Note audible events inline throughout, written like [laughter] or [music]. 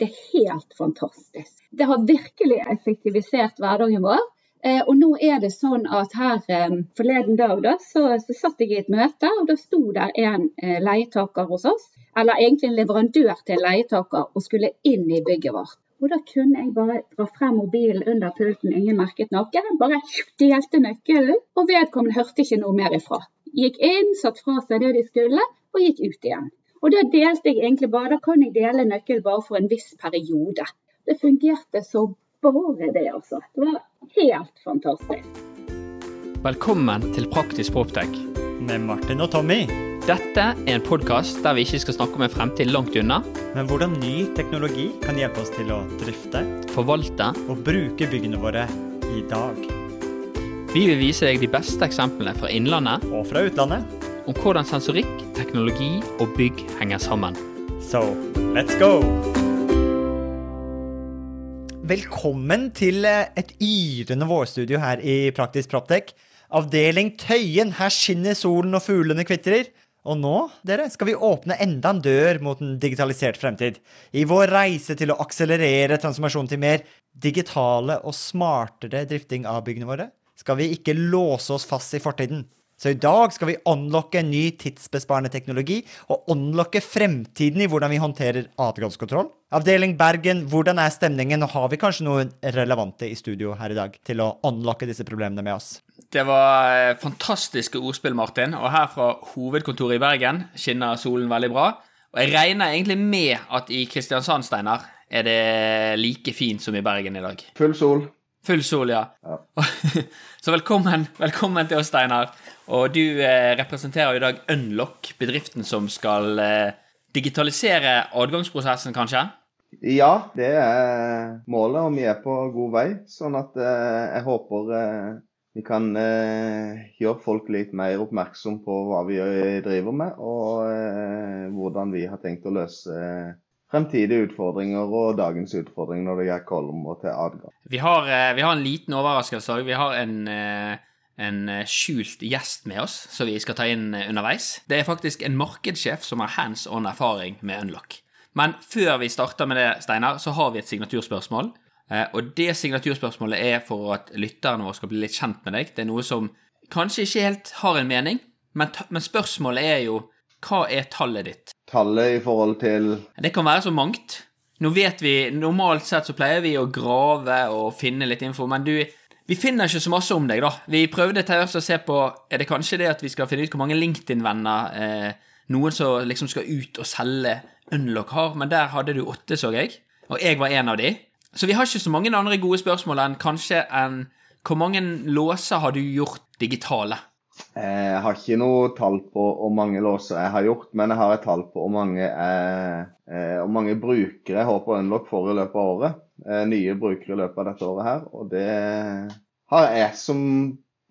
Det er helt fantastisk. Det har virkelig effektivisert hverdagen vår. Eh, og nå er det sånn at her eh, forleden dag da, så, så satt jeg i et møte, og da sto der en eh, leietaker hos oss, eller egentlig en leverandør til en leietaker, og skulle inn i bygget vårt. Og da kunne jeg bare dra frem mobilen under pulten, ingen merket noe. Bare delte nøkkelen, og vedkommende hørte ikke noe mer ifra. Gikk inn, satt fra seg det de skulle, og gikk ut igjen. Og da delte jeg egentlig bare, da kan jeg dele nøkkelen bare for en viss periode. Det fungerte så bare det, altså. Det var helt fantastisk. Velkommen til Praktisk Proptech. Med Martin og Tommy. Dette er en podkast der vi ikke skal snakke om en fremtid langt unna. Men hvordan ny teknologi kan hjelpe oss til å drifte Forvalte. og bruke byggene våre i dag. Vi vil vise deg de beste eksemplene fra innlandet Og fra utlandet. Om hvordan sensorikk, teknologi og bygg henger sammen. So, let's go! Velkommen til eh, et yrende vårstudio her i Praktisk Proptek. Avdeling Tøyen. Her skinner solen og fuglene kvitrer. Og nå, dere, skal vi åpne enda en dør mot en digitalisert fremtid. I vår reise til å akselerere transformasjonen til mer digitale og smartere drifting av byggene våre, skal vi ikke låse oss fast i fortiden. Så i dag skal vi unlocke en ny tidsbesparende teknologi, og unlocke fremtiden i hvordan vi håndterer adgangskontroll. Avdeling Bergen, hvordan er stemningen, og har vi kanskje noen relevante i studio her i dag til å unlocke disse problemene med oss? Det var eh, fantastiske ordspill, Martin. Og her fra hovedkontoret i Bergen skinner solen veldig bra. Og jeg regner egentlig med at i Kristiansand, Steinar, er det like fint som i Bergen i dag. Full sol. Full sol, ja. [laughs] Så velkommen, velkommen til oss, Steinar. Og du eh, representerer i dag Unlock, bedriften som skal eh, digitalisere adgangsprosessen, kanskje? Ja, det er målet, og vi er på god vei. Sånn at eh, jeg håper eh, vi kan eh, gjøre folk litt mer oppmerksom på hva vi driver med, og eh, hvordan vi har tenkt å løse eh, fremtidige utfordringer og dagens utfordringer når det gjelder kolm og til adgang. Vi har, eh, vi har en liten overraskelse òg. Vi har en, eh, en eh, skjult gjest med oss som vi skal ta inn underveis. Det er faktisk en markedssjef som har hands on erfaring med Unlock. Men før vi starter med det, Steinar, så har vi et signaturspørsmål. Og det signaturspørsmålet er for at lytterne våre skal bli litt kjent med deg. Det er noe som kanskje ikke helt har en mening, men, men spørsmålet er jo hva er tallet ditt? Tallet i forhold til Det kan være så mangt. Nå vet vi, Normalt sett så pleier vi å grave og finne litt info, men du, vi finner ikke så masse om deg, da. Vi prøvde til å se på Er det kanskje det at vi skal finne ut hvor mange LinkedIn-venner eh, noen som liksom skal ut og selge Unlock har, men der hadde du åtte, så jeg. Og jeg var en av de. Så vi har ikke så mange andre gode spørsmål enn kanskje enn hvor mange låser har du gjort digitale? Eh, Jeg har ikke noe tall på hvor mange låser jeg har gjort, men jeg har et tall på hvor mange, jeg, eh, hvor mange brukere jeg har på Unlock får i løpet av året. Eh, nye brukere i løpet av dette året her. Og det har jeg som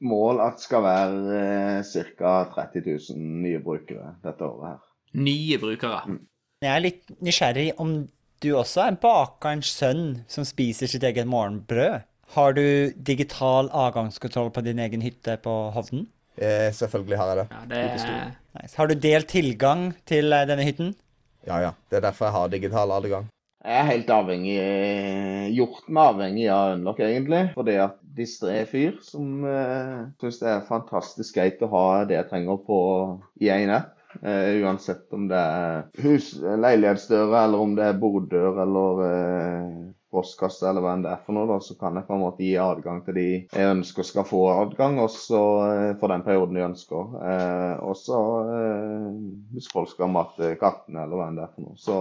mål at skal være eh, ca. 30 000 nye brukere dette året her. Nye brukere. Jeg er litt nysgjerrig om du også er bakerens sønn som spiser sitt eget morgenbrød. Har du digital avgangskontroll på din egen hytte på Hovden? Eh, selvfølgelig har jeg det. Ja, det er Nice. Har du delt tilgang til eh, denne hytten? Ja, ja. Det er derfor jeg har digital adgang. Jeg er helt avhengig, eh, gjort meg avhengig av Unlock, egentlig. Fordi at distré fyr som uh, syns det er fantastisk greit å ha det jeg trenger på i én app. Uh, uansett om det er hus, leilighetsdører, eller om det er borddør, eller uh, postkasse, eller hva enn det er for noe, da, så kan jeg på en måte gi adgang til de jeg ønsker skal få adgang, også eh, for den perioden de ønsker. Eh, og så eh, hvis folk skal mate kattene, eller hva enn det er for noe. Så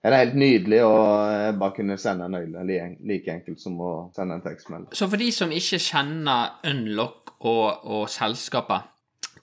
er det helt nydelig å eh, bare kunne sende en nøkkel. like enkelt som å sende en tekstmelding. Så for de som ikke kjenner Unlock og, og selskapet,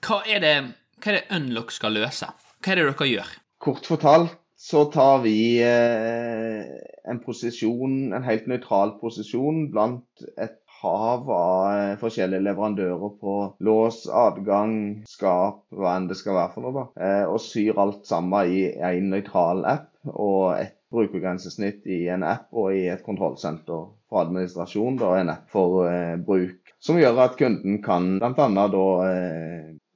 hva er, det, hva er det Unlock skal løse? Hva er det dere gjør? Kort fortalt så tar vi eh, en posisjon, en helt nøytral posisjon blant et hav av eh, forskjellige leverandører på lås, adgang, skap, hva enn det skal være for noe. da. Eh, og syr alt sammen i en nøytral app og et brukergrensesnitt i en app og i et kontrollsenter for administrasjon, da en app for bruk. Som gjør at kunden kan bl.a. da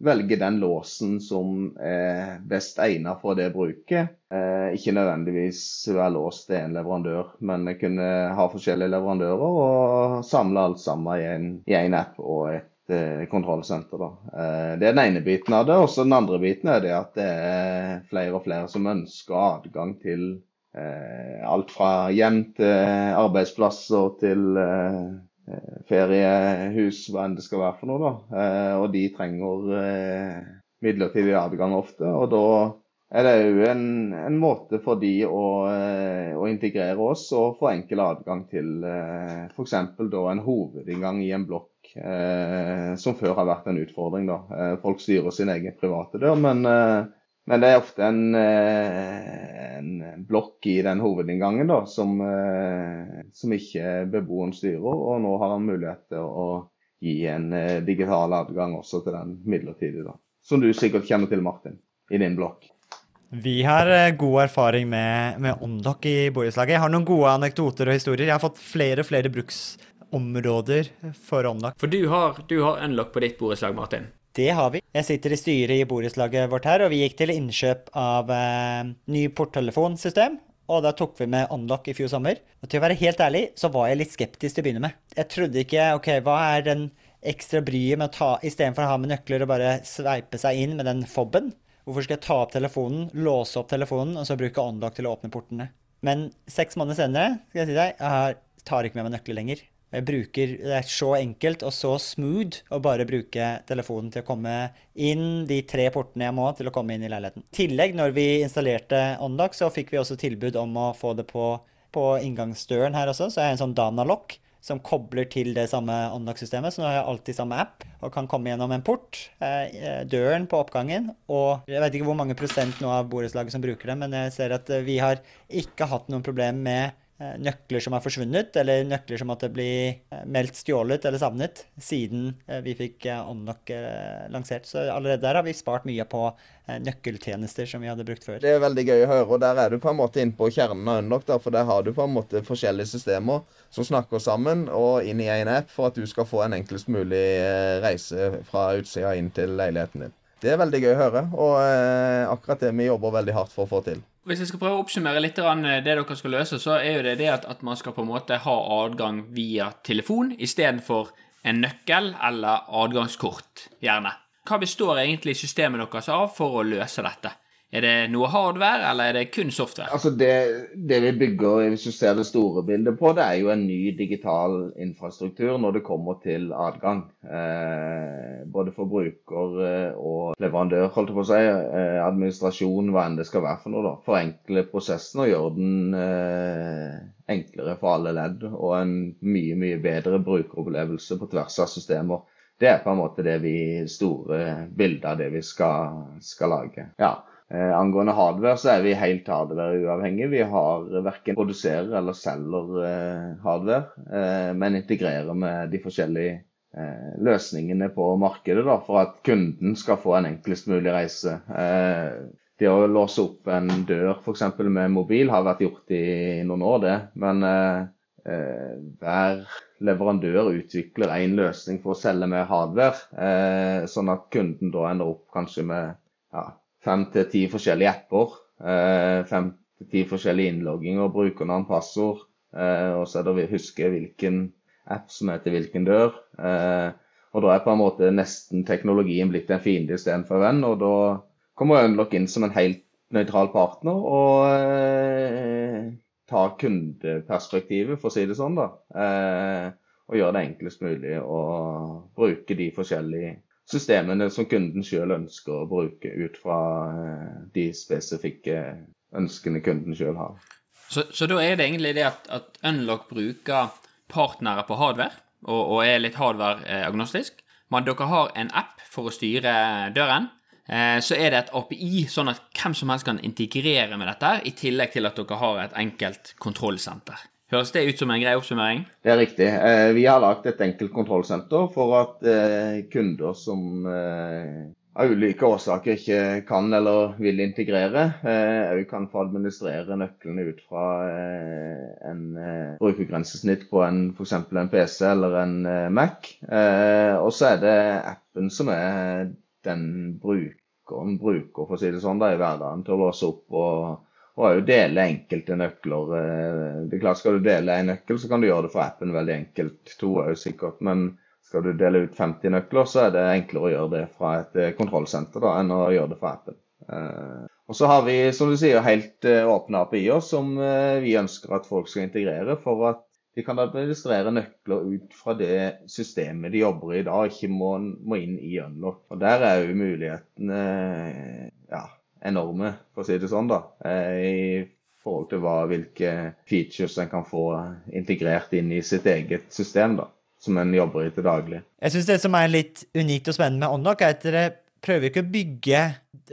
velge den låsen som er best egnet for det bruket. Eh, ikke nødvendigvis være låst til en leverandør, men kunne ha forskjellige leverandører og samle alt sammen i en, app og et eh, kontrollsenter. Da. Eh, det er den ene biten av det. Og den andre biten er det at det er flere og flere som ønsker adgang til alt fra hjem til arbeidsplasser til feriehus, hva enn det skal være for noe. da. Eh, og de trenger eh, midlertidig adgang ofte. og da er det òg en, en, måte for de å, å, integrere oss og få enkel adgang til eh, f.eks. en hovedinngang i en blokk eh, som før har vært en utfordring. da. Eh, folk styrer sin egen private dør, men, eh, men det er ofte en, eh, en, blokk i den hovedinngangen da, som, eh, som ikke beboeren styrer. Og nå har han mulighet til å gi en eh, digital adgang også til den midlertidig. da. Som du sikkert kjenner til, Martin, i din blokk. Vi har god erfaring med, med Omdoc i borettslaget. Jeg har noen gode anekdoter og historier. Jeg har fått flere og flere bruksområder for Unlock. For du har, du har Unlock på ditt borettslag, Martin? Det har vi. Jeg sitter i styret i borettslaget vårt her, og vi gikk til innkjøp av eh, ny porttelefonsystem. Og da tok vi med Unlock i fjor sommer. Og til å være helt ærlig, så var jeg litt skeptisk til å begynne med. Jeg trodde ikke OK, hva er den ekstra bryet med å ta Istedenfor å ha med nøkler og bare sveipe seg inn med den fobben. Hvorfor skal jeg ta opp telefonen, låse opp telefonen og så bruke Unlock til å åpne portene? Men seks måneder senere skal jeg si deg, jeg tar ikke med meg nøkler lenger. Jeg bruker, Det er så enkelt og så smooth å bare bruke telefonen til å komme inn de tre portene jeg må til å komme inn i leiligheten. I tillegg, når vi installerte OnDoc, så fikk vi også tilbud om å få det på, på inngangsdøren her også. Så jeg har en sånn Dana-lock som kobler til det samme OnDoc-systemet. Så nå har jeg alltid samme app og kan komme gjennom en port, eh, døren på oppgangen. Og jeg vet ikke hvor mange prosent nå av borettslaget som bruker det, men jeg ser at vi har ikke hatt noen problem med Eh, nøkler som har forsvunnet, eller nøkler som måtte bli eh, meldt stjålet eller savnet siden eh, vi fikk Unlock lansert. Så allerede der har vi spart mye på nøkkeltjenester som vi hadde brukt før. Det er veldig gøy å høre, og der er du på en måte inne på kjernen av Unlock, der, for der har du på en måte forskjellige systemer som snakker sammen og inn i en app for at du skal få en enklest mulig reise fra utsida inn til leiligheten din. Det er veldig gøy å høre, og akkurat det vi jobber veldig hardt for å få til. Hvis jeg skal prøve å oppsummere litt det dere skal løse, så er jo det det at, at man skal på en måte ha adgang via telefon istedenfor en nøkkel eller adgangskort, gjerne. Hva består egentlig systemet deres av for å løse dette? Er det noe hardware, eller er det kun software? Altså det, det, vi bygger, hvis du ser det store bildet på, det er jo en ny digital infrastruktur når det kommer til adgang. Eh, både for bruker eh, og leverandør, holdt jeg på å si. Eh, administrasjon, hva enn det skal være for noe. da. Forenkle prosessen og gjøre den eh, enklere for alle ledd. Og en mye, mye bedre brukeropplevelse på tvers av systemer. Det er på en måte det vi store bildet av det vi skal, skal lage. Ja. Eh, angående hardware så er vi helt hardware-uavhengige. Vi har verken produserer eller selger eh, hardware, eh, men integrerer med de forskjellige eh, løsningene på markedet da, for at kunden skal få en enklest mulig reise. Eh, det å låse opp en dør f.eks. med mobil har vært gjort i noen år, det. Men eh, hver leverandør utvikler én løsning for å selge med hardware, sånn at kunden da ender opp kanskje med ja, fem til ti forskjellige apper. Eh, fem til ti forskjellige innlogginger, brukernavn, passord. Eh, og så er det å huske hvilken app som heter hvilken dør. Eh, og da er på en måte nesten teknologien blitt en fiende istedenfor en venn. Og da kommer Unlock inn som en helt nøytral partner og tar kundeperspektivet, for å si det sånn, da. Og gjør det enklest mulig å bruke de forskjellige systemene som kunden sjøl ønsker å bruke ut fra eh, de spesifikke ønskene kunden sjøl har. Så, så, da er det egentlig det at, at Unlock bruker partnere på hardware, og, og er litt hardware-agnostisk. Men dere har en app for å styre døren. Eh, så er det et API, sånn at hvem som helst kan integrere med dette, i tillegg til at dere har et enkelt kontrollsenter. Høres det ut som en grei oppsummering? Det er riktig. Eh, vi har lagt et enkelt kontrollsenter for at eh, kunder som eh, av ulike årsaker ikke kan eller vil integrere, òg kan få administrere nøklene ut fra en brukergrensesnitt på en f.eks. en PC eller en Mac. Og så er det appen som er den brukeren bruker, for å si det sånn, da, i hverdagen til å låse opp og, og òg dele enkelte nøkler. Eh, det er klart, Skal du dele en nøkkel, så kan du gjøre det for appen veldig enkelt. To jo sikkert. Men skal du dele ut 50 nøkler, så er det enklere å gjøre det fra et eh, kontrollsenter da, enn å gjøre det fra appen. Eh, og så har vi som du sier, helt åpne API-er som vi ønsker at folk skal integrere for at de kan administrere nøkler ut fra det systemet de jobber i dag, ikke må, må inn i Unlock. Og Der er jo mulighetene ja, enorme, for å si det sånn, da. Eh, I forhold til hva, hvilke features en kan få integrert inn i sitt eget system, da. Som en jobber i til daglig. Jeg syns det som er litt unikt og spennende med OnLock, er at dere prøver ikke å bygge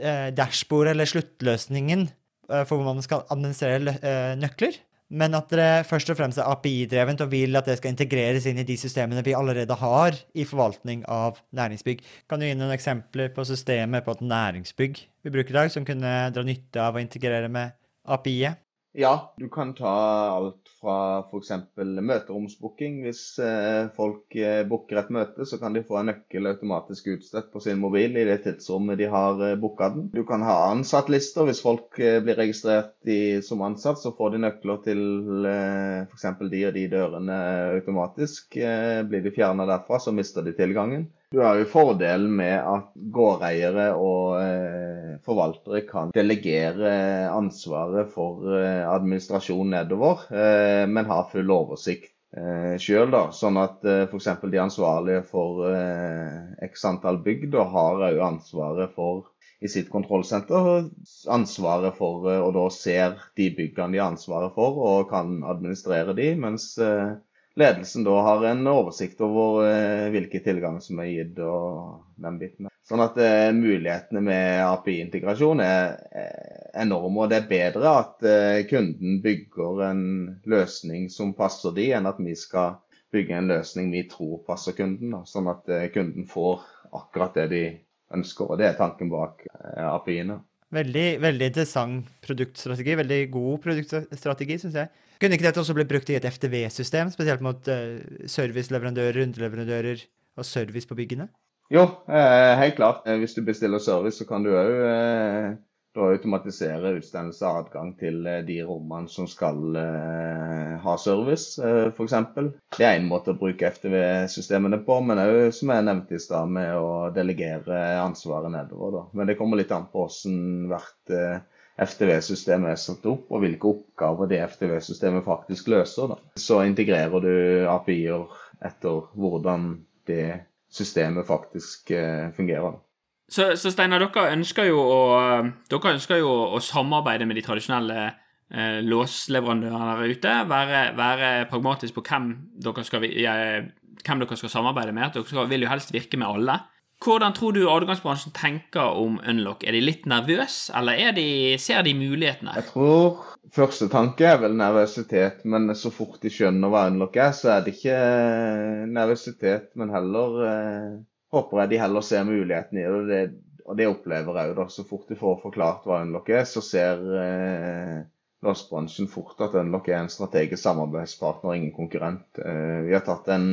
eh, dashbord eller sluttløsningen eh, for hvordan man skal administrere eh, nøkler men at dere først og fremst er API-drevent og vil at det skal integreres inn i de systemene vi allerede har i forvaltning av næringsbygg. Kan du gi noen eksempler på systemet på et næringsbygg vi bruker i dag, som kunne dra nytte av å integrere med API-et? Ja, du kan ta alt fra f.eks. møteromsbooking. Hvis eh, folk eh, booker et møte, så kan de få en nøkkel automatisk utstedt på sin mobil i det tidsrommet de har eh, booka den. Du kan ha ansattlister. Hvis folk blir registrert i, som ansatt, så får de nøkler til f.eks. de og de dørene automatisk. Blir de fjerna derfra, så mister de tilgangen. Du har jo fordelen med at gårdeiere og eh, forvaltere kan delegere ansvaret for eh, administrasjon nedover, eh, men har full oversikt eh, sjøl. Sånn at eh, f.eks. de ansvarlige for eh, x antall bygg da, har òg ansvaret for i sitt kontrollsenter ansvaret for, og da ser de byggene de har ansvaret for og kan administrere de, mens ledelsen da har en oversikt over eh, hvilke tilganger som er gitt og den biten. Sånn at eh, mulighetene med API-integrasjon er eh, enorme. Og det er bedre at kunden bygger en løsning som passer de, enn at vi skal bygge en løsning vi tror passer kunden. Sånn at kunden får akkurat det de ønsker. Og det er tanken bak API-ene. Veldig, veldig interessant produktstrategi. Veldig god produktstrategi, syns jeg. Kunne ikke dette også blitt brukt i et FTV-system, spesielt mot uh, serviceleverandører, underleverandører og service på byggene? Jo, eh, helt klart. Eh, hvis du bestiller service, så kan du òg eh, automatisere utstedelse adgang til eh, de rommene som skal eh, ha service, eh, f.eks. Det er én måte å bruke FTV-systemene på, men òg, som jeg nevnte i stad, med å delegere ansvaret nedover. Da. Men det kommer litt an på hvordan hvert eh, FTV-system er satt opp, og hvilke oppgaver det FTV-systemet faktisk løser. Da. Så integrerer du API-er etter hvordan det systemet faktisk eh, fungerer. Så, så Steinar, dere ønsker jo å, dere ønsker jo å samarbeide med de tradisjonelle eh, låsleverandørene der ute. Være, være pragmatisk på hvem dere, skal, eh, hvem dere skal samarbeide med. Dere skal, vil jo helst virke med alle. Hvordan tror du adgangsbransjen tenker om Unlock? Er de litt nervøse, eller de, ser de mulighetene? Jeg tror første tanke er vel nervøsitet, men så fort de skjønner hva Unlock er, så er det ikke eh, nervøsitet, men heller eh, håper jeg de heller ser muligheten i det. Og det, og det opplever jeg jo da. Så fort de får forklart hva Unlock er, så ser eh, låsbransjen fort at Unlock er en strategisk samarbeidspartner, ingen konkurrent. Eh, vi har tatt en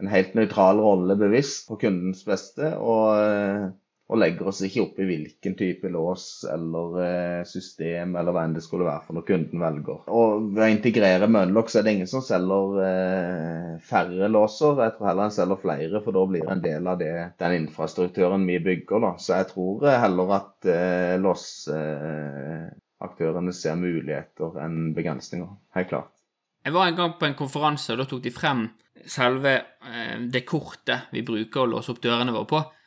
en helt nøytral rolle bevisst for kundens beste. Og, eh, og, legger oss ikke opp i hvilken type lås eller eh, system eller hva enn det skulle være for når kunden velger. Og Ved å integrere Mønlok, så er det ingen som selger eh, færre låser. Jeg tror heller en selger flere, for da blir det en del av det, den infrastrukturen vi bygger. Da. Så jeg tror heller at eh, låsaktørene ser muligheter enn begrensninger. Helt klart. Jeg var en gang på en konferanse, og da tok de frem selve eh, det kortet vi bruker å låse opp dørene våre på, eh,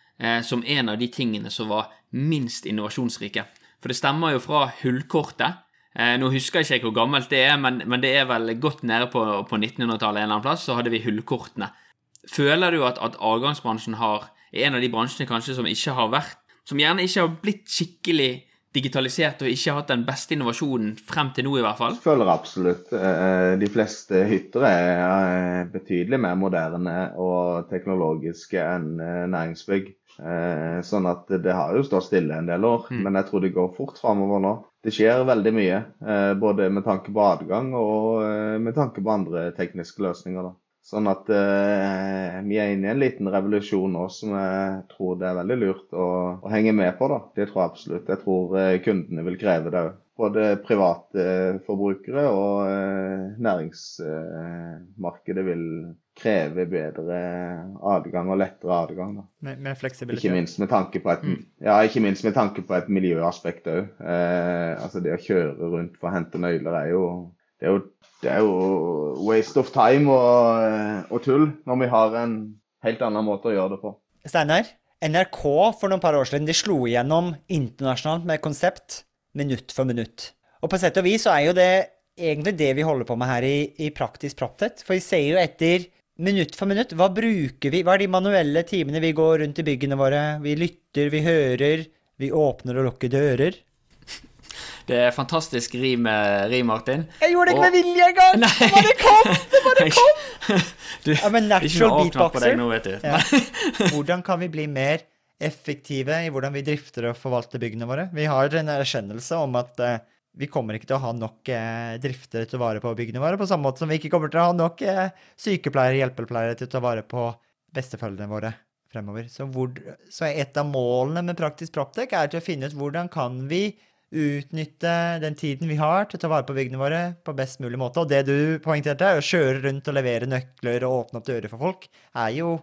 som en av de tingene som var minst innovasjonsrike. For det stemmer jo fra hullkortet. Eh, nå husker jeg ikke hvor gammelt det er, men, men det er vel godt nede på, på 1900-tallet en eller annen plass, så hadde vi hullkortene. Føler du at, at avgangsbransjen har, er en av de bransjene kanskje som ikke har vært Som gjerne ikke har blitt skikkelig digitalisert og ikke hatt den beste innovasjonen frem til nå, i hvert fall? Jeg føler absolutt. Eh, de fleste hytter er eh, betydelig mer moderne og teknologiske enn eh, næringsbygg. Sånn at det har jo stått stille en del år, mm. men jeg tror det går fort framover nå. Det skjer veldig mye, både med tanke på adgang og med tanke på andre tekniske løsninger. da. Sånn at eh, vi er inne i en liten revolusjon nå som jeg tror det er veldig lurt å, å henge med på. da. Det tror jeg absolutt. Jeg tror eh, kundene vil kreve det òg. Både private eh, forbrukere og eh, næringsmarkedet vil kreve bedre adgang og lettere adgang. da. Med, med fleksibilitet. Ikke minst med tanke på et, ja, ikke minst med tanke på et miljøaspekt òg. Eh, altså det å kjøre rundt for å hente nøkler er jo det er jo, det er jo waste of time og, og tull når vi har en helt annen måte å gjøre det på. Steinar, NRK for noen par år siden de slo igjennom internasjonalt med konsept minutt for minutt. Og på sett og vis så er jo det egentlig det vi holder på med her i, i Praktisk proptett. For vi ser jo etter minutt for minutt hva bruker vi, hva er de manuelle timene vi går rundt i byggene våre? Vi lytter, vi hører, vi åpner og lukker dører. Det er fantastisk rim, eh, rim Martin. Jeg gjorde det ikke Og- med vilje engang! Det bare kom! Det bare [laughs] kom! Du, Ja, men natural beatboxer. nå, vet. Ja. [laughs] Hvordan kan vi bli mer effektive i hvordan vi drifter og forvalter byggene våre? Vi har en erkjennelse om at uh, vi kommer ikke til å ha nok eh, driftere til å vare på byggene våre, på samme måte som vi ikke kommer til å ha nok eh, sykepleiere, hjelpepleiere til å ta vare på besteforeldrene våre fremover. Så, hvor, så et av målene med Praktisk Proptek er til å finne ut hvordan kan vi utnytte den tiden vi har til å ta vare på byggene våre på best mulig måte. Og det du poengterte, er å kjøre rundt og levere nøkler og åpne opp dører for folk, er jo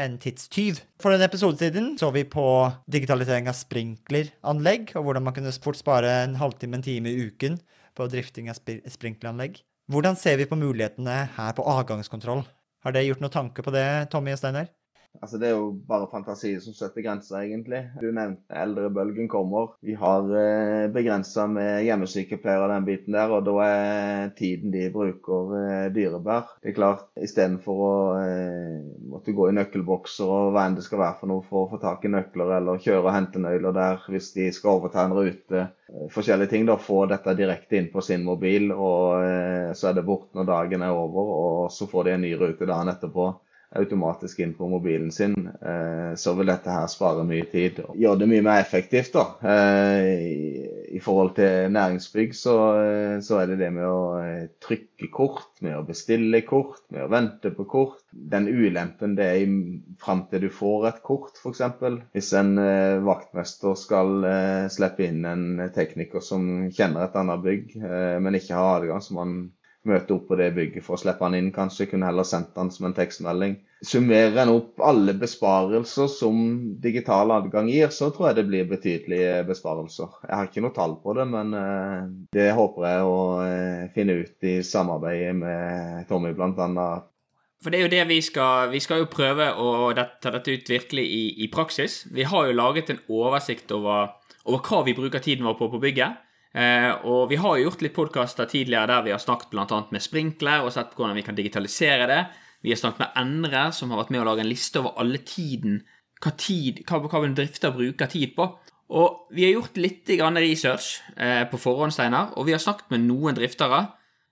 en tidstyv. For en episode siden så vi på digitalisering av sprinkleranlegg, og hvordan man kunne fort spare en halvtime, en time i uken på drifting av sprinkleranlegg. Hvordan ser vi på mulighetene her på avgangskontroll? Har det gjort noen tanke på det, Tommy og Steinar? Altså Det er jo bare fantasi som setter grenser, egentlig. Du nevnte eldrebølgen kommer. Vi har eh, begrensa med hjemmesykepleiere og den biten der, og da er tiden de bruker eh, dyrebar. Det er klart, istedenfor å eh, måtte gå i nøkkelbokser og hva enn det skal være for noe for å få tak i nøkler, eller kjøre og hente nøkler der hvis de skal overta en rute, eh, forskjellige ting, da få dette direkte inn på sin mobil, og eh, så er det borte når dagen er over, og så får de en ny rute dagen etterpå automatisk inn på mobilen sin, eh, så vil dette her spare mye tid. og Gjøre det mye mer effektivt. da. Eh, i, forhold til næringsbygg så, eh, så er det det med å trykke kort, med å bestille kort, med å vente på kort. Den ulempen det er fram til du får et kort, f.eks. Hvis en vaktmester skal slippe inn en tekniker som kjenner et annet bygg, men ikke har adgang, så må møte opp på det bygget for å slippe han inn. Kanskje kunne heller sendt han som en tekstmelding. Summerer en opp alle besparelser som digital adgang gir, så tror jeg det blir betydelige besparelser. Jeg har ikke noe tall på det, men eh, det håper jeg å eh, finne ut i samarbeidet med Tommy bl.a. For det er jo det vi skal Vi skal jo prøve å ta dette ut virkelig i, i praksis. Vi har jo laget en oversikt over, over hva vi bruker tiden vår på på bygget. Eh, og vi har jo gjort litt podkaster tidligere der vi har snakket bl.a. med Sprinkler og sett på hvordan vi kan digitalisere det. Vi har snakket med Endre, som har vært med å lage en liste over alle tiden hva, tid, hva, hva drifter bruker tid på. Og vi har gjort litt research eh, på forhånd, Steinar, og vi har snakket med noen driftere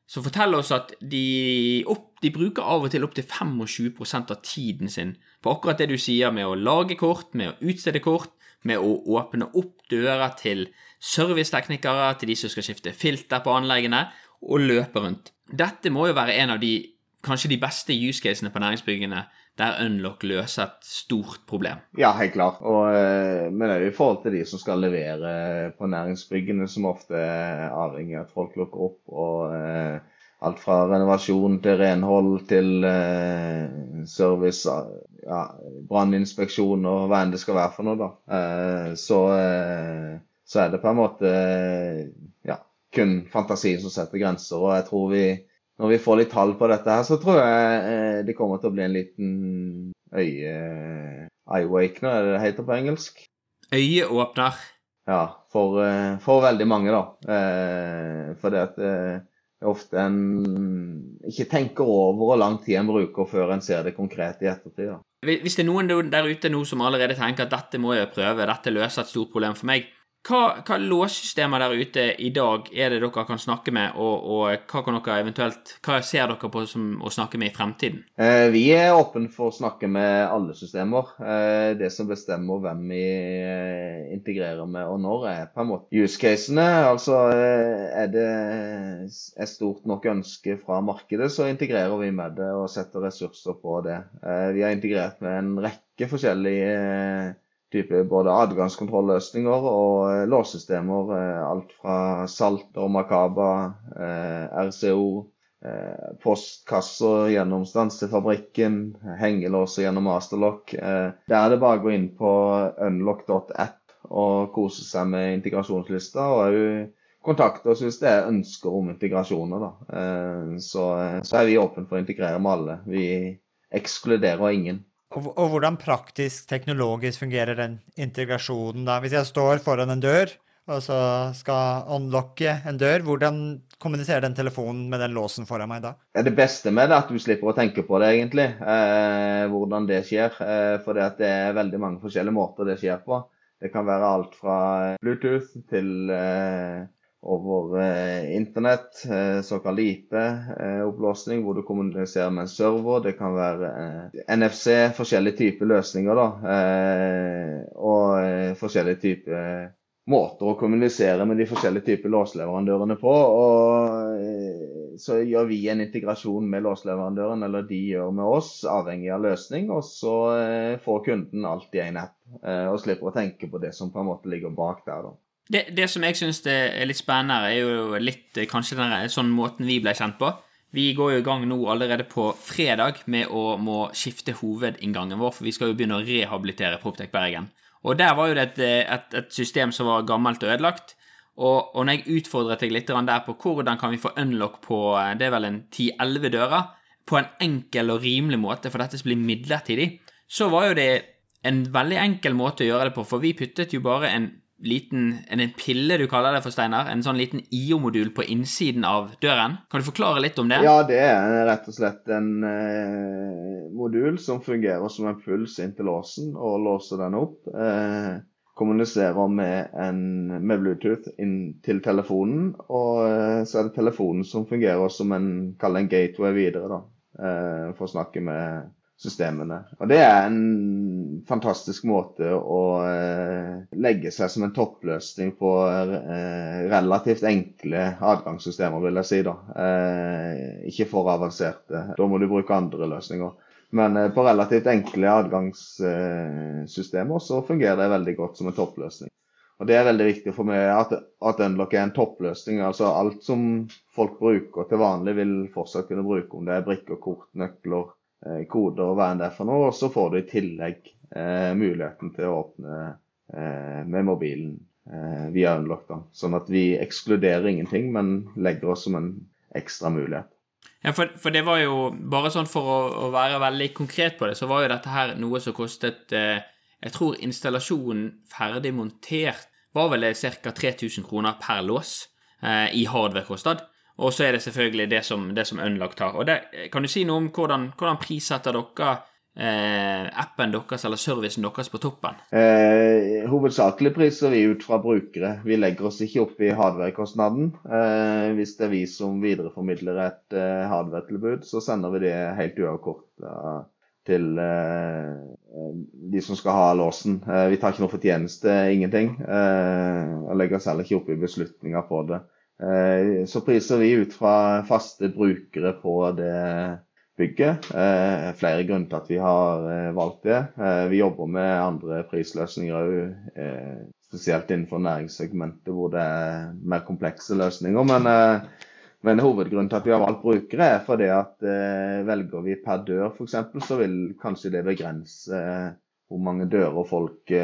som forteller oss at de, opp, de bruker av og til opptil 25% av tiden sin på akkurat det du sier med å lage kort, med å utstede kort, med å åpne opp dører til serviceteknikere, til de som skal skifte filter på anleggene, og løpe rundt. Dette må jo være en av de kanskje de beste use casene på næringsbyggene der Unlock løser et stort problem. Ja, helt klart. Og, eh, men det er jo i forhold til de som skal levere på næringsbyggene, som ofte er avhengig av at folk lukker opp. og eh, Alt fra renovasjon til renhold til eh, service, ja, branninspeksjon og hva enn det skal være for noe. da. Eh, så, eh, så er det på en måte ja, kun fantasien som setter grenser. Og jeg tror vi, når vi får litt tall på dette her, så tror jeg eh, det kommer til å bli en liten øye... Eye-wakener, er det det heter på engelsk? Øyeåpner. Ja, for, eh, for veldig mange, da. Eh, For det at ofte en ikke tenker over hvor lang tid en bruker før en ser det konkret i ettertid. Hvis det er noen der ute nå som allerede tenker at dette må jeg prøve, dette løser et stort problem for meg, Hva, hva låssystemer der ute i dag er det dere kan snakke med, og, og hva kan dere eventuelt, hva ser dere på som å snakke med i fremtiden? Eh, vi er åpne for å snakke med alle systemer. Eh, det som bestemmer hvem vi eh, integrerer med og når, er på en måte use-casene. Altså eh, er det et stort nok ønske fra markedet, så integrerer vi med det og setter ressurser på det. Eh, vi har integrert med en rekke forskjellige eh, type både adgangskontrolløsninger og eh, låssystemer. Eh, alt fra Salter, Makaba, eh, RCO, postkasser gjennom stansefabrikken, hengelåser gjennom Masterlock. Der er det bare å gå inn på unlock.app og kose seg med integrasjonslister. og òg kontakte oss hvis det er ønsker om integrasjoner. Da. Så, så er vi åpne for å integrere med alle. Vi ekskluderer ingen. Og, hvordan praktisk, teknologisk fungerer den integrasjonen da? Hvis jeg står foran en dør, og så skal unlocke en dør, hvordan kommuniserer den telefonen med den låsen foran meg da? Det beste med det er at du slipper å tenke på det, egentlig. Eh, hvordan det skjer. Eh, for det er veldig mange forskjellige måter det skjer på. Det kan være alt fra Bluetooth til eh, over eh, internett, eh, såkalt IP-opplåsning, hvor du kommuniserer med en server. Det kan være eh, NFC, forskjellige typer løsninger, da. Eh, og eh, forskjellige typer måter å kommunisere med de forskjellige typer låsleverandørene på. Og eh, så gjør vi en integrasjon med låsleverandøren, eller de gjør med oss, avhengig av løsning. Og så eh, får kunden alt i én app, eh, og slipper å tenke på det som på en måte ligger bak der. da. Det, det som jeg syns er litt spennende, er jo litt eh, kanskje den sånn måten vi ble kjent på. Vi går jo i gang nå allerede på fredag med å må skifte hovedinngangen vår, for vi skal jo begynne å rehabilitere Proptech Bergen. Og der var jo det et, et, et system som var gammelt og ødelagt. Og, og når jeg utfordret deg litt der på hvordan kan vi få unlock på eh, det er vel en 10-11 dører, på en enkel og rimelig måte, for dette blir midlertidig, så var jo det en veldig enkel måte å gjøre det på, for vi puttet jo bare en liten en, en pille du kaller det for, Steinar? En sånn liten IO-modul på innsiden av døren? Kan du forklare litt om det? Ja, det er rett og slett en eh, modul som fungerer som en puls inn til låsen og låser den opp. Eh, kommuniserer med, en, med Bluetooth inn til telefonen, og eh, så er det telefonen som fungerer som en, en gateway videre, da. Eh, for å snakke med systemene. Og Det er en fantastisk måte å eh, legge seg som en toppløsning på eh, relativt enkle adgangssystemer, vil jeg si. da. Eh, ikke for avanserte. Da må du bruke andre løsninger. Men på relativt enkle adgangssystemer så fungerer det veldig godt som en toppløsning. Og Det er veldig viktig for meg at, at Unlock er en toppløsning. altså Alt som folk bruker til vanlig, vil fortsatt kunne bruke, om det er brikker, kort, nøkler, koder og hva enn det er for noe. Og så får du i tillegg eh, muligheten til å åpne eh, med mobilen eh, via Unlock. Da. Sånn at vi ekskluderer ingenting, men legger oss som en ekstra mulighet. Ja, for, for, det var jo bare sånn for å, å, være veldig konkret på det, så var jo dette her noe som kostet eh, Jeg tror installasjonen ferdig montert var vel ca. 3000 kroner per lås eh, i hardware-kostnad. Og så er det selvfølgelig det som, det som Unlocked har. Og det, Kan du si noe om hvordan, hvordan prissetter dere eh, appen deres eller servicen deres på toppen? Eh, hovedsakelig priser vi ut fra brukere. Vi legger oss ikke opp i hardware-kostnaden. Eh, hvis det er vi som videreformidler et eh, hardware-tilbud, så sender vi det helt uavkorta til eh, de som skal ha låsen. Eh, vi tar ikke noe fortjeneste, ingenting. og legger oss heller ikke opp i beslutninger på det. Eh, så priser vi ut fra faste brukere på det bygget. Eh, flere grunner til at vi har eh, valgt det. Vi jobber med andre prisløsninger òg, spesielt innenfor næringssegmentet hvor det er mer komplekse løsninger. Men, men hovedgrunnen til at vi har valgt brukere, er fordi at velger vi per dør f.eks., så vil kanskje det begrense hvor mange dører folk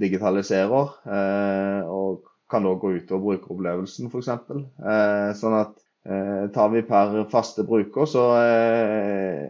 digitaliserer. og kan òg gå utover brukeropplevelsen, f.eks. Eh, sånn at eh, tar vi per faste bruker, så eh,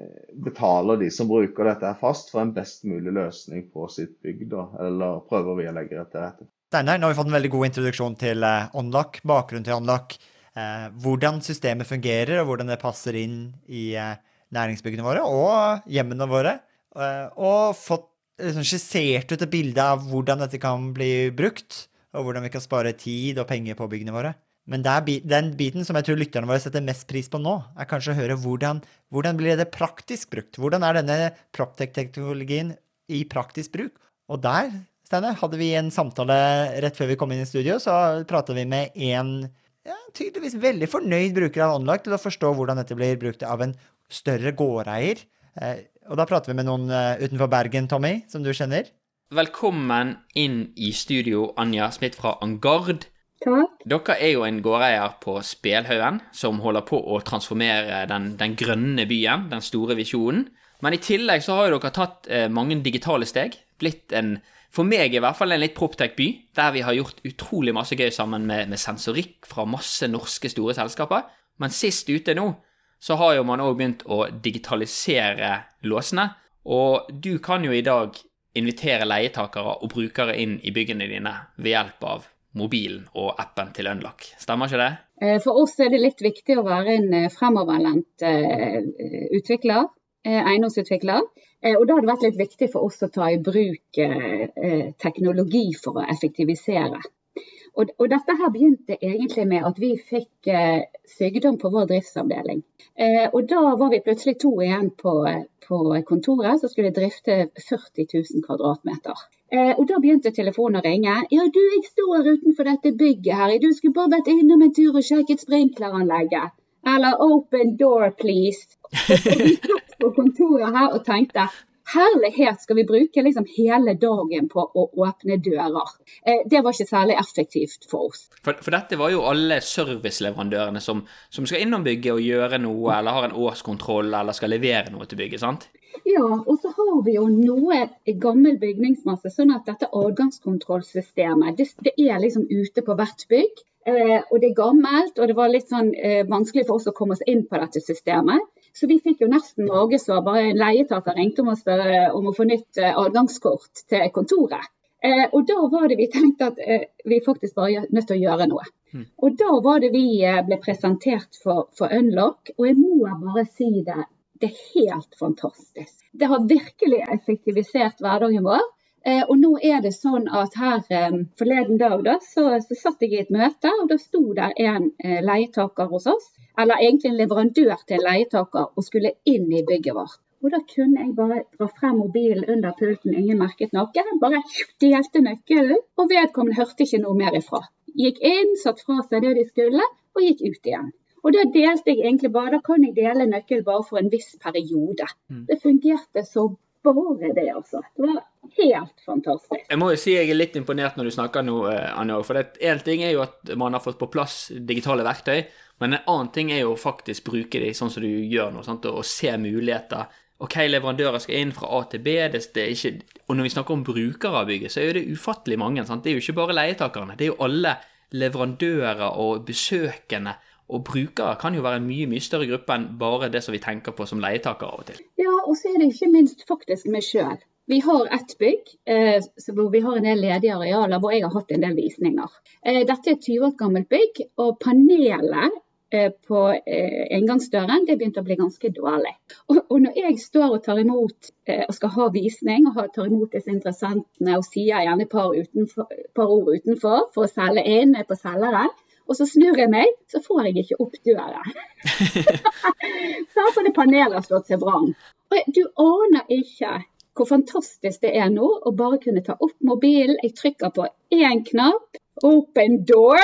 betaler de som bruker dette fast, for en best mulig løsning på sitt bygg. Da, eller prøver vi å legge det til rette. Steinar, nå har vi fått en veldig god introduksjon til eh, Onlock, bakgrunnen til Onlock. Eh, hvordan systemet fungerer, og hvordan det passer inn i eh, næringsbyggene våre og hjemmene våre. Og fått liksom skissert ut et bilde av hvordan dette kan bli brukt, og hvordan vi kan spare tid og penger på byggene våre. Men den biten som jeg tror lytterne våre setter mest pris på nå, er kanskje å høre hvordan, hvordan blir det praktisk brukt? Hvordan er denne Proptech-teknologien i praktisk bruk? Og der, Steinar, hadde vi en samtale rett før vi kom inn i studio, så pratet vi med en ja, tydeligvis veldig fornøyd bruker av Unlock til å forstå hvordan dette blir brukt av en større gårdeier. Eh, og da prater vi med noen eh, utenfor Bergen, Tommy, som du kjenner. Velkommen inn i studio, Anja Smith fra Angard. Takk. Dere er jo en gårdeier på Spelhaugen som holder på å transformere den, den grønne byen, den store visjonen. Men i tillegg så har jo dere tatt eh, mange digitale steg. Blitt en, for meg i hvert fall, en litt proptech-by, der vi har gjort utrolig masse gøy sammen med, med sensorikk fra masse norske store selskaper. Men sist ute nå, så har jo man òg begynt å digitalisere låsene. Og du kan jo i dag invitere leietakere og brukere inn i byggene dine ved hjelp av mobilen og appen til Unlock. Stemmer ikke det? Eh, For oss er det litt viktig å være en eh, fremoverlent eh, utvikler, eiendomsutvikler. Og da har det vært litt viktig for oss å ta i bruk teknologi for å effektivisere. Og, og dette her begynte egentlig med at vi fikk eh, sykdom på vår driftsavdeling. Eh, og da var vi plutselig to igjen på, på kontoret som skulle drifte 40 000 kvadratmeter. Eh, og da begynte telefonen å ringe. Ja, du, jeg står utenfor dette bygget her. Du skulle bare vært innom en tur og sjekket sprinkleranlegget. Eller open door, please. [laughs] Og vi satt på kontoret her og tenkte Herlighet, skal vi bruke liksom hele dagen på å åpne dører? Eh, det var ikke særlig effektivt for oss. For, for dette var jo alle serviceleverandørene som, som skal innom bygget og gjøre noe, eller har en årskontroll, eller skal levere noe til bygget, sant? Ja, og så har vi jo noe gammel bygningsmasse, sånn at dette adgangskontrollsystemet det, det er liksom ute på hvert bygg. Eh, og det er gammelt, og det var litt sånn eh, vanskelig for oss å komme oss inn på dette systemet. Så vi fikk jo nesten magesår. Bare en leietaker ringte om spørre om å få nytt eh, adgangskort til kontoret. Eh, og da var det vi tenkte at eh, vi faktisk bare er nødt til å gjøre noe. Og da var det vi eh, ble presentert for, for Unlock, og jeg må bare si det. Det er helt fantastisk. Det har virkelig effektivisert hverdagen vår. Eh, og nå er det sånn at her eh, forleden dag da, så, så satt jeg i et møte, og da sto der en eh, leietaker hos oss, eller egentlig en leverandør til en leietaker, og skulle inn i bygget vårt. Og da kunne jeg bare dra frem mobilen under pulten, ingen merket noe. Bare delte nøkkelen, og vedkommende hørte ikke noe mer ifra. Gikk inn, satt fra seg det de skulle, og gikk ut igjen. Og da delte jeg egentlig bare, da kan jeg dele nøkkelen bare for en viss periode. Det fungerte så bare det, altså. Det var helt fantastisk. Jeg må jo si jeg er litt imponert når du snakker nå, eh, Anja. For én ting er jo at man har fått på plass digitale verktøy, men en annen ting er jo faktisk bruke de sånn som du gjør nå, sant? og se muligheter. Ok, leverandører skal inn fra A til B. Det, det ikke, og når vi snakker om brukere av bygget, så er jo det ufattelig mange. Sant? Det er jo ikke bare leietakerne. Det er jo alle leverandører og besøkende. Og brukere kan jo være en mye mye større gruppe enn bare det som vi tenker på som leietakere av og til. Ja, og så er det ikke minst faktisk meg sjøl. Vi har ett bygg eh, hvor vi har en del ledige arealer hvor jeg har hatt en del visninger. Eh, dette er et 20 år gammelt bygg, og panelet eh, på eh, inngangsdøren det begynte å bli ganske dårlig. Og, og når jeg står og tar imot eh, og skal ha visning, og tar imot disse interessentene og sier gjerne et par, par ord utenfor for å selge inn på selgeren, og så snur jeg meg, så får jeg ikke opp døren. [laughs] så det panelet har slått seg vrang. Du aner ikke hvor fantastisk det er nå å bare kunne ta opp mobilen. Jeg trykker på én knapp, open door.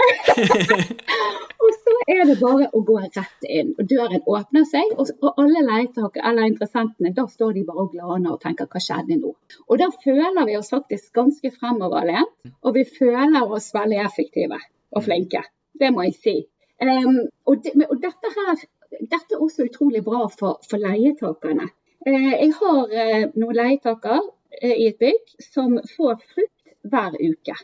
[laughs] og så er det bare å gå rett inn. Og døren åpner seg, og alle leietakere eller interessentene, da står de bare og glaner og tenker hva skjedde nå? Og da føler vi oss faktisk ganske fremoverlent, og vi føler oss veldig effektive og flinke. Det må jeg si. Um, og, de, og dette her dette er også utrolig bra for, for leietakerne. Uh, jeg har uh, noen leietaker uh, i et bygg som får frukt hver uke.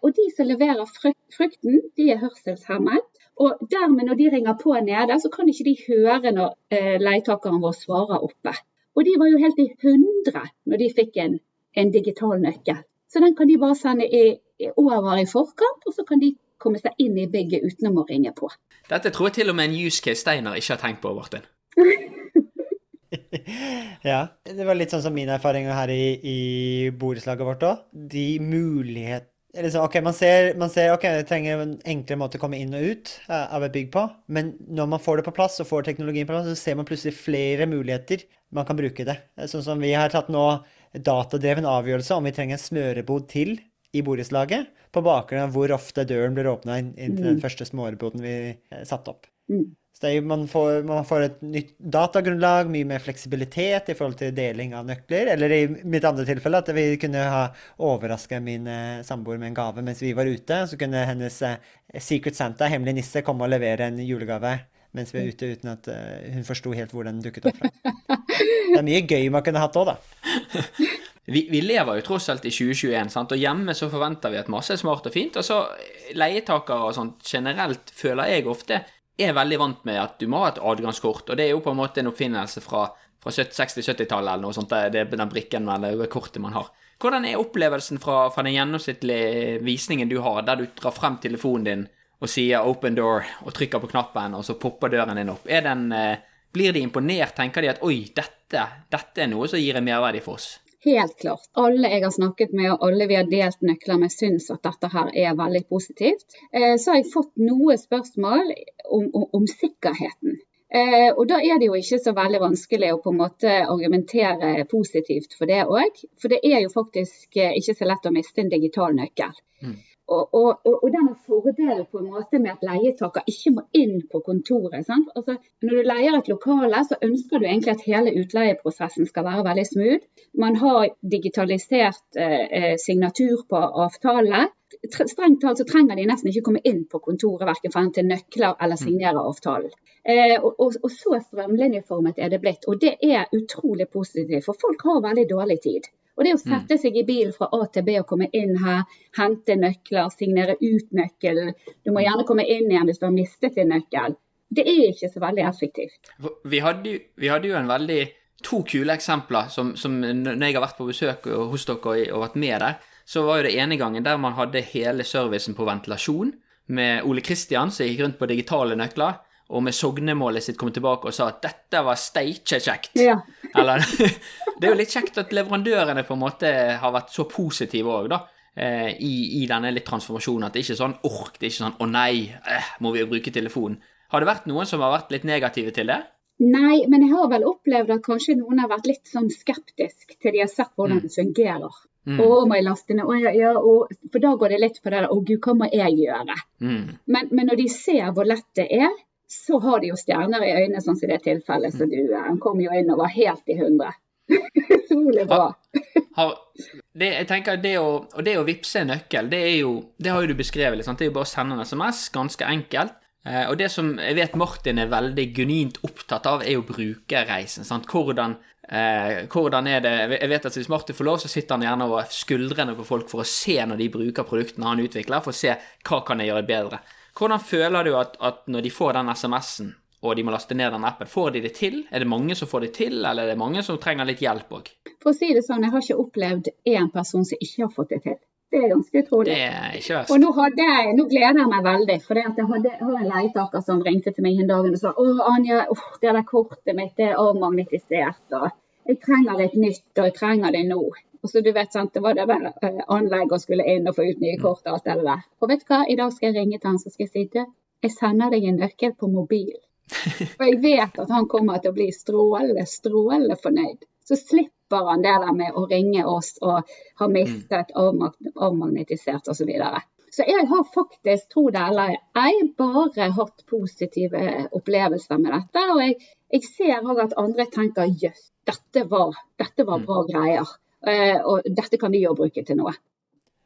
Og de som leverer frukt, frukten, de er hørselshemmet. Og dermed når de ringer på nede, så kan ikke de høre når leietakeren vår svarer oppe. Og de var jo helt i hundre når de fikk en, en digital nøkkel. Så den kan de bare sende i over i forkant, og så kan de komme seg inn i bygget utenom å ringe på. Dette tror jeg til og med en use case Steinar ikke har tenkt på, Martin. [laughs] Ja. Det var litt sånn som min erfaring her i, i borettslaget vårt òg. De mulighet... eller så, ok, man ser, man ser ok, det trenger en enklere måte å komme inn og ut eh, av et bygg på, men når man får det på plass og får teknologien på plass, så ser man plutselig flere muligheter man kan bruke det. Sånn som vi har tatt nå datadreven avgjørelse om vi trenger en smørebod til i borettslaget, på bakgrunn av hvor ofte døren blir åpna inn, til den første småreboden vi eh, satte opp. Mm. Så det er, man, får, man får et nytt datagrunnlag, mye mer fleksibilitet i forhold til deling av nøkler. Eller i mitt andre tilfelle at vi kunne ha overraska min eh, samboer med en gave mens vi var ute. Så kunne hennes eh, Secret Santa, hemmelig nisse, komme og levere en julegave mens vi er ute, uten at hun forsto helt hvor den dukket opp fra. [laughs] Det er mye gøy man kunne hatt òg, da. [laughs] Vi, vi lever jo tross alt i 2021, sant? og hjemme så forventer vi at masse er smart og fint. Og så leietakere og sånt generelt føler jeg ofte er veldig vant med at du må ha et adgangskort, og det er jo på en måte en oppfinnelse fra, fra 60-70-tallet eller noe sånt, det er den brikken eller kortet man har. Hvordan er opplevelsen fra, fra den gjennomsnittlige visningen du har, der du drar frem telefonen din og sier 'open door' og trykker på knappen, og så popper døren din opp? Den, eh, blir de imponert? Tenker de at 'oi, dette, dette er noe som gir en merverdi for oss'? Helt klart. Alle jeg har snakket med og alle vi har delt nøkler med, syns at dette her er veldig positivt. Eh, så har jeg fått noe spørsmål om, om, om sikkerheten. Eh, og da er det jo ikke så veldig vanskelig å på en måte argumentere positivt for det òg. For det er jo faktisk eh, ikke så lett å miste en digital nøkkel. Og, og, og, og denne fordelen på en måte med at leietaker ikke må inn på kontoret. Sant? Altså, når du leier et lokale, så ønsker du egentlig at hele utleieprosessen skal være veldig smooth. Man har digitalisert eh, eh, signatur på avtale. Strengt talt så trenger de nesten ikke komme inn på kontoret, verken for å hente nøkler eller signere avtalen. Eh, og, og, og så strømlinjeformet er det blitt. Og det er utrolig positivt, for folk har veldig dårlig tid. Og det å sette seg i bilen fra A til B og komme inn her, hente nøkler, signere ut nøkkelen. Du må gjerne komme inn igjen hvis du har mistet din nøkkel. Det er ikke så veldig effektivt. Vi hadde, vi hadde jo en veldig to kule eksempler som, som når jeg har vært på besøk hos dere og, og vært med der, så var jo det ene gangen der man hadde hele servicen på ventilasjon, med Ole Kristian som gikk rundt på digitale nøkler, og med sognemålet sitt kom tilbake og sa at dette var steikje kjekt. Ja. [laughs] Eller [laughs] Det er jo litt kjekt at leverandørene på en måte har vært så positive òg, da. eh, I, I denne litt transformasjonen. At det ikke er sånn ork, det er ikke sånn å nei, eh, må vi jo bruke telefonen. Har det vært noen som har vært litt negative til det? Nei, men jeg har vel opplevd at kanskje noen har vært litt sånn skeptisk til de har sett hvordan det fungerer. Mm. Å, må jeg laste ned? Ja, ja, og, for da går det litt på det der Å gud, hva må jeg gjøre? Mm. Men, men når de ser hvor lett det er, så har de jo stjerner i øynene, sånn som i det tilfellet som du er. Han kom jo inn og var helt i hundre. [laughs] Utrolig bra. har, det, jeg tenker det å, og det å vippse en nøkkel, det er jo Det har jo du beskrevet Liksom. det er jo bare å sende en SMS, ganske enkelt. Eh, og det som jeg vet Martin er veldig genuint opptatt av, er jo brukerreisen. sant? Hvordan, eh, hvordan er det Jeg vet at hvis Martin får lov, så sitter han gjerne over skuldrene på folk for å se når de bruker produktene han utvikler, for å se hva kan jeg gjøre bedre. Hvordan føler du at, at når de får den SMS-en, og de må laste ned den appen, får de det til? Er det mange som får det til, eller er det mange som trenger litt hjelp òg? For å si det sånn, jeg har ikke opplevd én person som ikke har fått det til. Det er ganske utrolig. Det er ikke verst. Og nå, hadde jeg, nå gleder jeg meg veldig, for jeg, hadde, har en leietaker som ringte til meg en dag og sa å Anja, uff, det der kortet mitt det er avmagnetisert, og jeg trenger et nytt, og jeg trenger det nå. Og så du vet, sant, Det var det der eh, anlegg og skulle inn og få ut nye kort og alt det der. Og vet du hva, i dag skal jeg ringe til han så skal jeg si det. jeg sender deg en nøkkel på mobil. [laughs] Og jeg vet at han kommer til å bli strålende, strålende fornøyd. Så slipper han det der med å ringe oss og ha mistet, avmag avmagnetisert osv. Så, videre. så jeg har faktisk, tro det eller ei, bare hatt positive opplevelser med dette. Og jeg, jeg ser òg at andre tenker jøss, dette, var- dette var bra greier. Eh, og dette kan vi jo bruke til noe.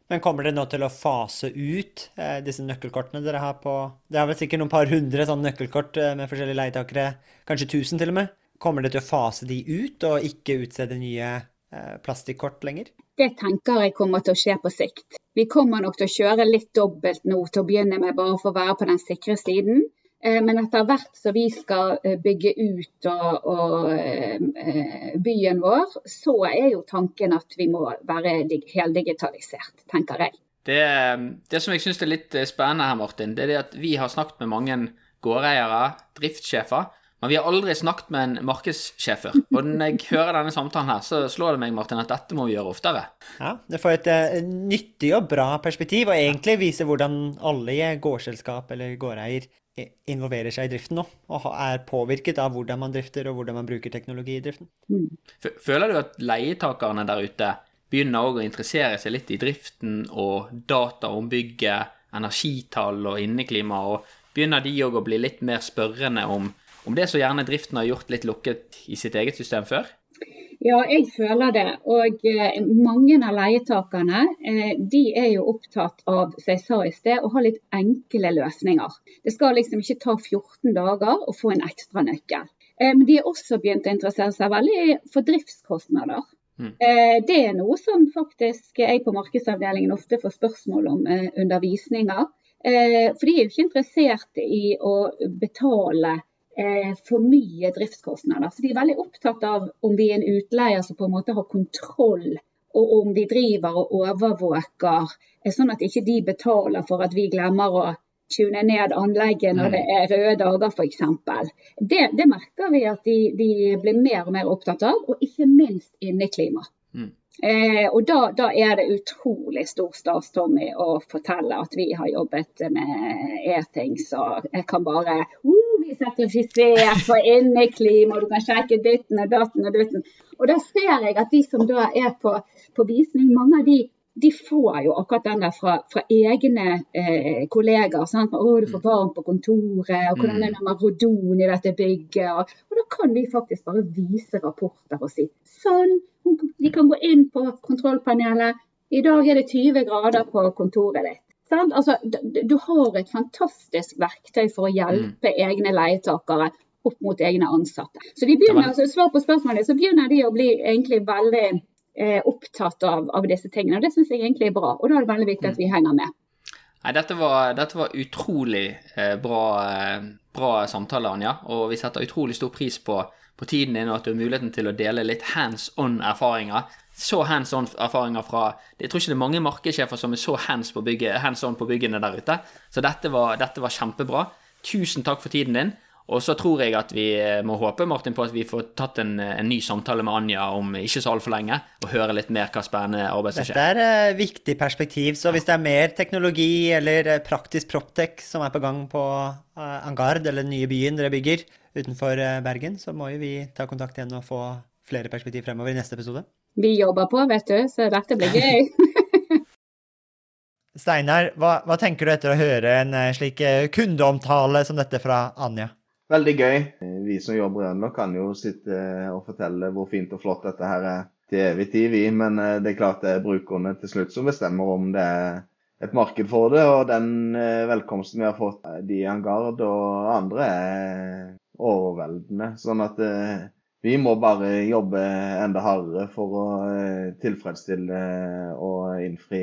Men kommer dere nå til å fase ut eh, disse nøkkelkortene dere har på Det er vel sikkert noen par hundre sånne nøkkelkort eh, med forskjellige leietakere, kanskje tusen til og med. Kommer dere til å fase de ut, og ikke utstede nye eh, plastikkort lenger? Det tenker jeg kommer til å skje på sikt. Vi kommer nok til å kjøre litt dobbelt nå til å begynne med, bare for å være på den sikre siden. Eh, Men etter hvert som vi skal eh, bygge ut og, og eh, byen vår, så er jo tanken at vi må være dig- heldigitalisert, tenker jeg. Det, det som jeg syns er litt spennende her, Martin, det er det at vi har snakket med mange gårdeiere, driftssjefer, Men vi har aldri snakket med en markedssjef før. Og når jeg hører denne samtalen her, så slår det meg, Martin, at dette må vi gjøre oftere. Ja, Det får et uh, nyttig og bra perspektiv, og egentlig viser hvordan alle i gårdsselskap eller gårdeier involverer seg i driften nå, og er påvirket av hvordan man drifter og hvordan man bruker teknologi i driften. Mm. Føler du at leietakerne der ute begynner òg å interessere seg litt i driften og data om bygget, energitall og inneklima, og begynner de òg å bli litt mer spørrende om om det så gjerne driften har gjort litt lukket i sitt eget system før? Ja, jeg føler det. Og eh, mange av leietakerne eh, de er jo opptatt av som jeg sa i sted, å ha litt enkle løsninger. Det skal liksom ikke ta 14 dager å få en ekstra nøkkel. Eh, men de er også begynt å interessere seg veldig for driftskostnader. Mm. Det er noe som faktisk jeg på markedsavdelingen ofte får spørsmål om undervisninger. For de er jo ikke interessert i å betale for mye driftskostnader. Så de er veldig opptatt av om vi er en utleier som på en måte har kontroll, og om vi driver og overvåker, eh, sånn at ikke de betaler for at vi glemmer å tune ned anlegget når det er røde dager f.eks. Det, det merker vi at de, de, blir mer og mer opptatt av, og ikke minst inneklima. Mm. Eh, og da, da, er det utrolig stor stas, Tommy, å fortelle at vi har jobbet med e-ting, så jeg kan bare uh, bli sertifisert for inneklima, og du kan sjekke ditten og datten og dutten. Og da ser jeg at de som da er på, på visning, mange av de, de får jo akkurat den der fra, fra egne eh, kollegaer. Sant? Å, du får varmt på kontoret, og hvordan er det med rodon i dette bygget? Og, og, da kan vi faktisk bare vise rapporter og si sånn. De kan gå inn på kontrollpanelet. I dag er det 20 grader på kontoret ditt. Altså, du har et fantastisk verktøy for å hjelpe mm. egne leietakere opp mot egne ansatte. Så de begynner, altså, Svar på spørsmålet, så begynner de å bli egentlig veldig eh, opptatt av, av, disse tingene. og Det syns jeg egentlig er bra. Og da er det veldig viktig at vi henger med. Nei, dette var, dette var utrolig eh, bra, eh, bra samtale, Anja. Og vi setter utrolig stor pris på, på tiden din og at du har muligheten til å dele litt hands on erfaringer så hands on-erfaringer fra Jeg tror ikke det er mange markedssjefer som er så hands, på bygget, hands on på byggene der ute. Så dette var, dette var, kjempebra. Tusen takk for tiden din. Og så tror jeg at vi eh, må håpe Martin, på at vi får tatt en, en ny samtale med Anja om ikke så altfor lenge, og høre litt mer hva spennende arbeid som skjer. Dette er et viktig perspektiv. Så hvis det er mer teknologi eller praktisk proptech som er på gang på Angard, eller den nye byen dere bygger utenfor Bergen, så må jo vi ta kontakt igjen og få flere perspektiv fremover i neste episode vi jobber på, vet du. Så dette blir gøy. [laughs] Steinar, hva, hva, tenker du etter å høre en eh, slik eh, kundeomtale som dette fra Anja? Veldig gøy. Vi som jobber i Ønlok kan jo sitte og fortelle hvor fint og flott dette her er til evig tid, vi. Men eh, det er klart det er brukerne til slutt som bestemmer om det er et marked for det. Og den velkomsten vi har fått de i Angard og andre, er overveldende. Sånn at vi må bare jobbe enda hardere for å eh, tilfredsstille og innfri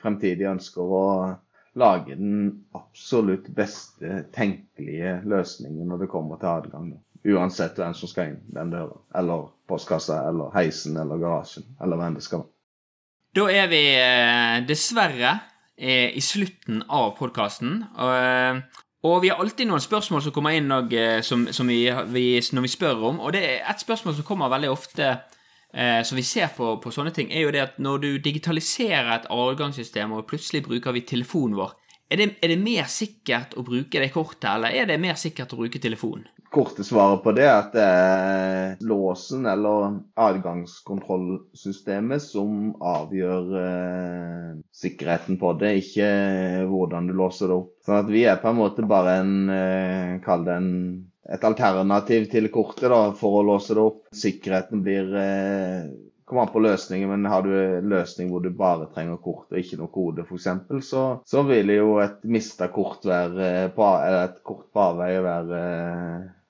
fremtidige ønsker. Og lage den absolutt beste tenkelige løsningen når det kommer til adgang. Uansett hvem som skal inn den døra, eller postkassa, eller heisen, eller garasjen, eller hvem det skal være. Da er vi eh, dessverre eh, i slutten av podkasten. Og vi har alltid noen spørsmål som kommer inn og, eh, som, som vi, vi, når vi spør om. Og det er et spørsmål som kommer veldig ofte, eh, som vi ser på, på, sånne ting, er jo det at når du digitaliserer et adgangssystem, og plutselig bruker vi telefonen vår, er det, er det mer sikkert å bruke det kortet, eller er det mer sikkert å bruke telefonen? Korte svaret på det er at det er låsen eller adgangskontrollsystemet som avgjør eh, sikkerheten på det, ikke hvordan du låser det opp. Sånn at vi er på en måte bare en eh, Kall det en et alternativ til kortet da, for å låse det opp. Sikkerheten blir eh, kommer an på løsningen, men har du en løsning hvor du bare trenger kort og ikke noe kode f.eks., så, så vil jo et mista kort være på, eller et kort på avveie være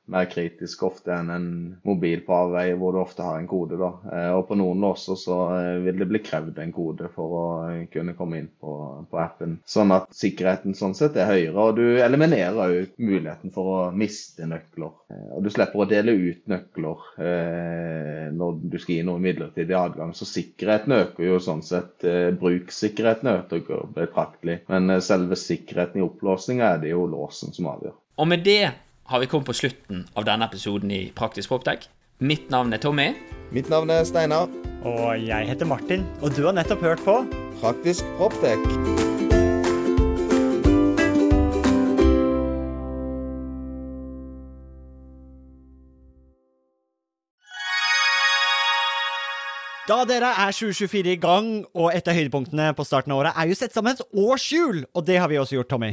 mer kritisk ofte enn en mobil på avveie, hvor du ofte har en kode. da. Eh, og på noen låser så eh, vil det bli krevd en kode for å eh, kunne komme inn på, på appen. Sånn at sikkerheten sånn sett er høyere, og du eliminerer òg muligheten for å miste nøkler. Og du slipper å dele ut nøkler eh, når du skal gi noe midlertidig adgang. Så sikkerheten øker jo sånn sett. Eh, brukssikkerheten øker betraktelig. Men selve sikkerheten i opplåsninga er det jo låsen som avgjør. Og med det har vi kommet på slutten av denne episoden i Praktisk Proptech. Mitt navn er Tommy. Mitt navn er Steinar. Og jeg heter Martin, og du har nettopp hørt på Praktisk Proptek. Da dere er 2024 i gang, og et av høydepunktene på starten av året er jo sett sammen et årshjul, og det har vi også gjort, Tommy.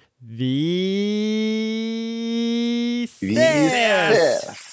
Vi ses! Vi ses!